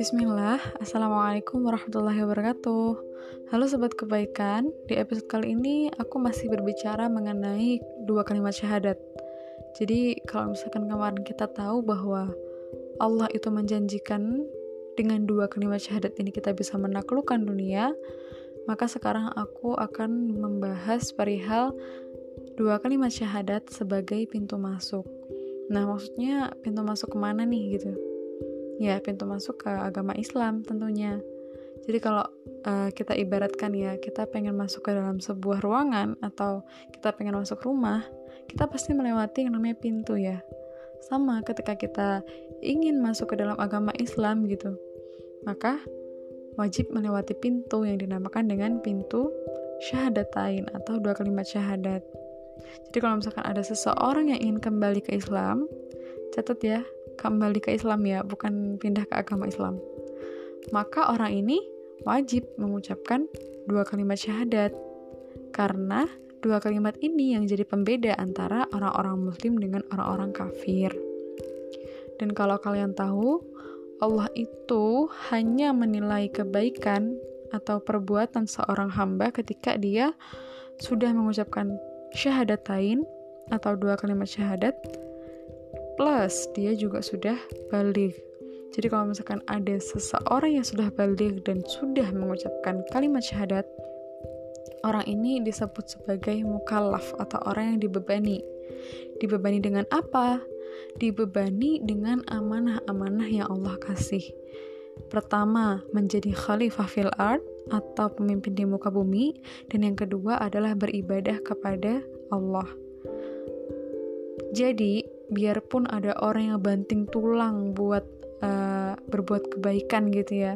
Bismillah, Assalamualaikum warahmatullahi wabarakatuh. Halo Sobat Kebaikan, di episode kali ini aku masih berbicara mengenai dua kalimat syahadat. Jadi kalau misalkan kemarin kita tahu bahwa Allah itu menjanjikan dengan dua kalimat syahadat ini kita bisa menaklukkan dunia Maka sekarang aku akan membahas perihal dua kalimat syahadat sebagai pintu masuk Nah maksudnya pintu masuk ke mana nih gitu ya pintu masuk ke agama Islam tentunya. Jadi kalau uh, kita ibaratkan ya, kita pengen masuk ke dalam sebuah ruangan atau kita pengen masuk rumah, kita pasti melewati yang namanya pintu ya. Sama ketika kita ingin masuk ke dalam agama Islam gitu, maka wajib melewati pintu yang dinamakan dengan pintu syahadatain atau dua kalimat syahadat. Jadi kalau misalkan ada seseorang yang ingin kembali ke Islam, catat ya, kembali ke Islam ya, bukan pindah ke agama Islam. Maka orang ini wajib mengucapkan dua kalimat syahadat. Karena dua kalimat ini yang jadi pembeda antara orang-orang muslim dengan orang-orang kafir. Dan kalau kalian tahu, Allah itu hanya menilai kebaikan atau perbuatan seorang hamba ketika dia sudah mengucapkan syahadatain atau dua kalimat syahadat plus dia juga sudah balik. Jadi kalau misalkan ada seseorang yang sudah balik dan sudah mengucapkan kalimat syahadat, orang ini disebut sebagai mukallaf atau orang yang dibebani. Dibebani dengan apa? Dibebani dengan amanah-amanah yang Allah kasih. Pertama, menjadi khalifah fil art atau pemimpin di muka bumi dan yang kedua adalah beribadah kepada Allah. Jadi, biarpun ada orang yang banting tulang buat uh, berbuat kebaikan gitu ya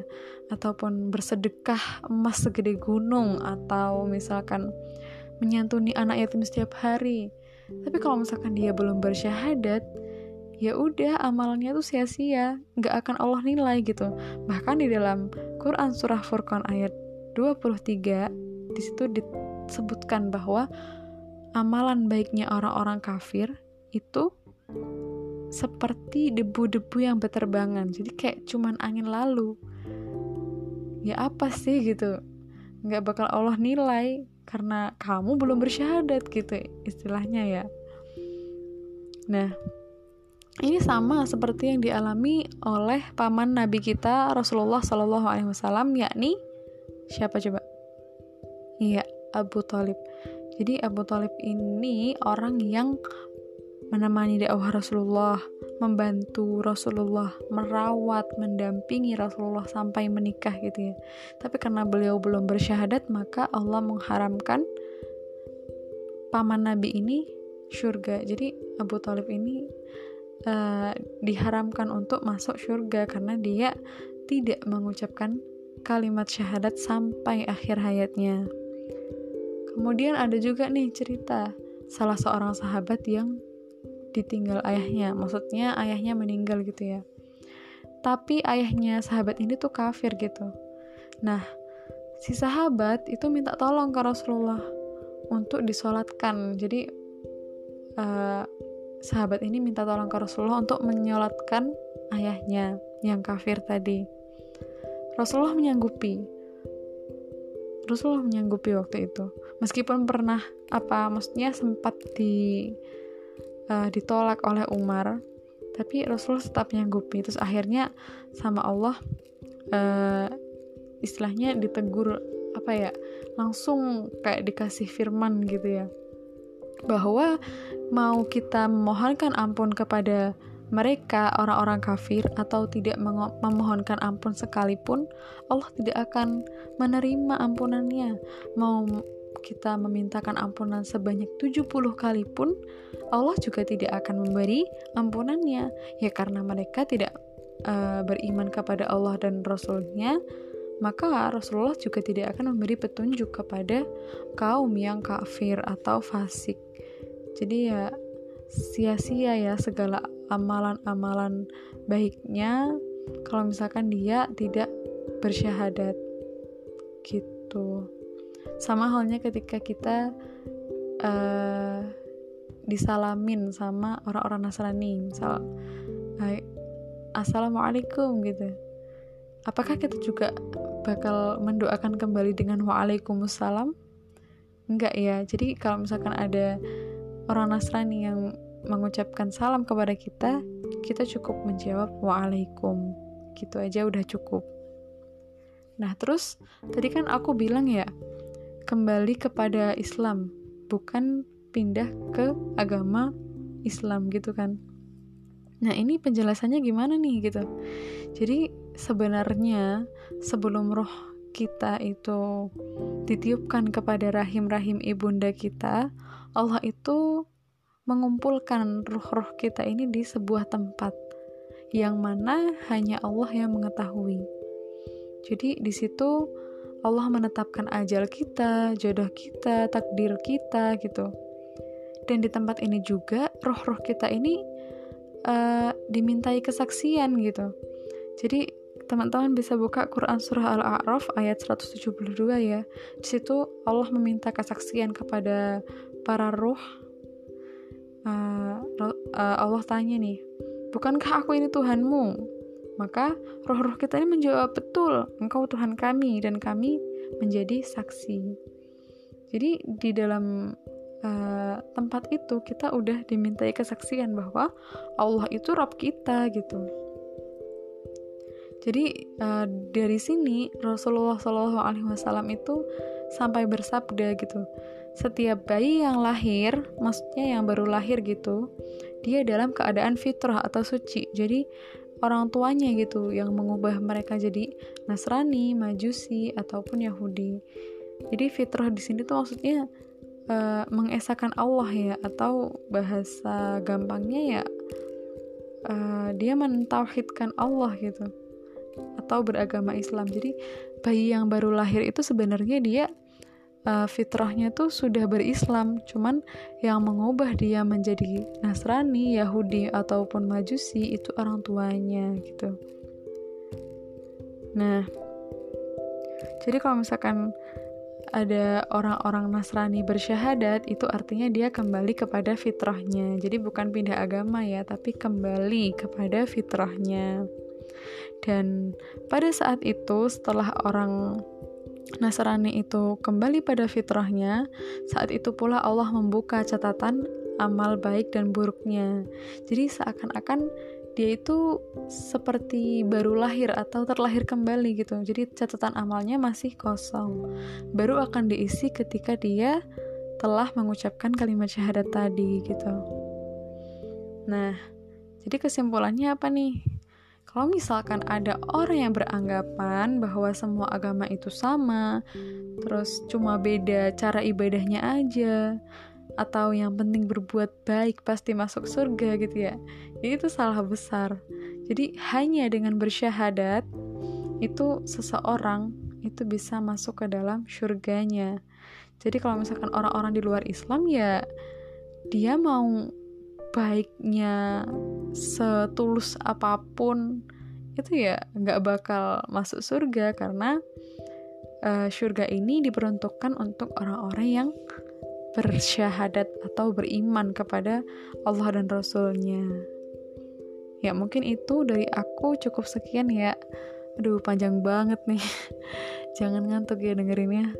ataupun bersedekah emas segede gunung atau misalkan menyantuni anak yatim setiap hari tapi kalau misalkan dia belum bersyahadat ya udah amalannya tuh sia-sia. Nggak akan Allah nilai gitu. Bahkan di dalam Quran surah Furqan ayat 23 di situ disebutkan bahwa amalan baiknya orang-orang kafir itu seperti debu-debu yang berterbangan. Jadi kayak cuman angin lalu. Ya apa sih gitu? Nggak bakal Allah nilai karena kamu belum bersyahadat gitu istilahnya ya. Nah ini sama seperti yang dialami oleh paman Nabi kita Rasulullah Shallallahu Alaihi Wasallam yakni siapa coba iya Abu Talib jadi Abu Talib ini orang yang menemani dakwah Rasulullah, membantu Rasulullah, merawat, mendampingi Rasulullah sampai menikah gitu ya. Tapi karena beliau belum bersyahadat, maka Allah mengharamkan paman Nabi ini surga. Jadi Abu Talib ini uh, diharamkan untuk masuk surga karena dia tidak mengucapkan kalimat syahadat sampai akhir hayatnya. Kemudian ada juga nih cerita salah seorang sahabat yang ditinggal ayahnya. Maksudnya ayahnya meninggal gitu ya. Tapi ayahnya sahabat ini tuh kafir gitu. Nah si sahabat itu minta tolong ke Rasulullah untuk disolatkan. Jadi uh, sahabat ini minta tolong ke Rasulullah untuk menyolatkan ayahnya yang kafir tadi. Rasulullah menyanggupi. Rasulullah menyanggupi waktu itu. Meskipun pernah apa maksudnya sempat di uh, ditolak oleh Umar tapi Rasulullah tetap nyanggupi terus akhirnya sama Allah uh, istilahnya ditegur apa ya langsung kayak dikasih firman gitu ya bahwa mau kita memohonkan ampun kepada mereka orang-orang kafir atau tidak memohonkan ampun sekalipun Allah tidak akan menerima ampunannya. Mau kita memintakan ampunan sebanyak 70 kali pun Allah juga tidak akan memberi ampunannya. Ya karena mereka tidak uh, beriman kepada Allah dan Rasulnya maka Rasulullah juga tidak akan memberi petunjuk kepada kaum yang kafir atau fasik. Jadi ya sia-sia ya segala amalan-amalan baiknya kalau misalkan dia tidak bersyahadat gitu. Sama halnya ketika kita uh, disalamin sama orang-orang Nasrani misal assalamualaikum gitu apakah kita juga bakal mendoakan kembali dengan waalaikumsalam? Enggak ya. Jadi kalau misalkan ada orang Nasrani yang mengucapkan salam kepada kita kita cukup menjawab waalaikum. Gitu aja udah cukup. Nah terus tadi kan aku bilang ya kembali kepada Islam bukan pindah ke agama Islam gitu kan. Nah ini penjelasannya gimana nih gitu? Jadi sebenarnya sebelum roh kita itu ditiupkan kepada rahim-rahim ibunda kita Allah itu mengumpulkan ruh-ruh kita ini di sebuah tempat yang mana hanya Allah yang mengetahui. Jadi di situ Allah menetapkan ajal kita, jodoh kita, takdir kita gitu. Dan di tempat ini juga roh-roh kita ini uh, dimintai kesaksian gitu. Jadi teman-teman bisa buka Quran surah Al-A'raf ayat 172 ya. Di situ Allah meminta kesaksian kepada para roh uh, uh, Allah tanya nih, bukankah aku ini Tuhanmu? Maka roh-roh kita ini menjawab, betul, engkau Tuhan kami dan kami menjadi saksi. Jadi di dalam uh, tempat itu kita udah dimintai kesaksian bahwa Allah itu Rabb kita gitu. Jadi uh, dari sini Rasulullah Shallallahu Alaihi Wasallam itu sampai bersabda gitu, setiap bayi yang lahir, maksudnya yang baru lahir gitu, dia dalam keadaan fitrah atau suci. Jadi orang tuanya gitu yang mengubah mereka jadi Nasrani, Majusi ataupun Yahudi. Jadi fitrah di sini tuh maksudnya uh, mengesahkan Allah ya atau bahasa gampangnya ya uh, dia mentauhidkan Allah gitu atau beragama Islam. Jadi bayi yang baru lahir itu sebenarnya dia uh, fitrahnya tuh sudah berislam, cuman yang mengubah dia menjadi Nasrani, Yahudi ataupun Majusi itu orang tuanya gitu. Nah, jadi kalau misalkan ada orang-orang Nasrani bersyahadat itu artinya dia kembali kepada fitrahnya. Jadi bukan pindah agama ya, tapi kembali kepada fitrahnya. Dan pada saat itu setelah orang Nasrani itu kembali pada fitrahnya, saat itu pula Allah membuka catatan amal baik dan buruknya. Jadi seakan-akan dia itu seperti baru lahir atau terlahir kembali gitu. Jadi catatan amalnya masih kosong. Baru akan diisi ketika dia telah mengucapkan kalimat syahadat tadi gitu. Nah, jadi kesimpulannya apa nih? Kalau misalkan ada orang yang beranggapan bahwa semua agama itu sama, terus cuma beda cara ibadahnya aja, atau yang penting berbuat baik pasti masuk surga gitu ya, itu salah besar. Jadi hanya dengan bersyahadat itu seseorang itu bisa masuk ke dalam surganya. Jadi kalau misalkan orang-orang di luar Islam ya dia mau baiknya setulus apa pun itu ya nggak bakal masuk surga karena uh, surga ini diperuntukkan untuk orang-orang yang bersyahadat atau beriman kepada Allah dan Rasulnya. Ya mungkin itu dari aku cukup sekian ya. Aduh panjang banget nih. Jangan ngantuk ya dengerinnya.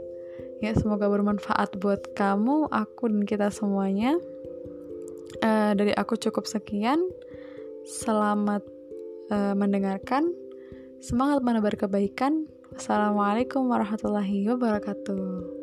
Ya semoga bermanfaat buat kamu aku dan kita semuanya. Uh, dari aku cukup sekian. Selamat uh, mendengarkan. Semangat menebar kebaikan. Wassalamualaikum warahmatullahi wabarakatuh.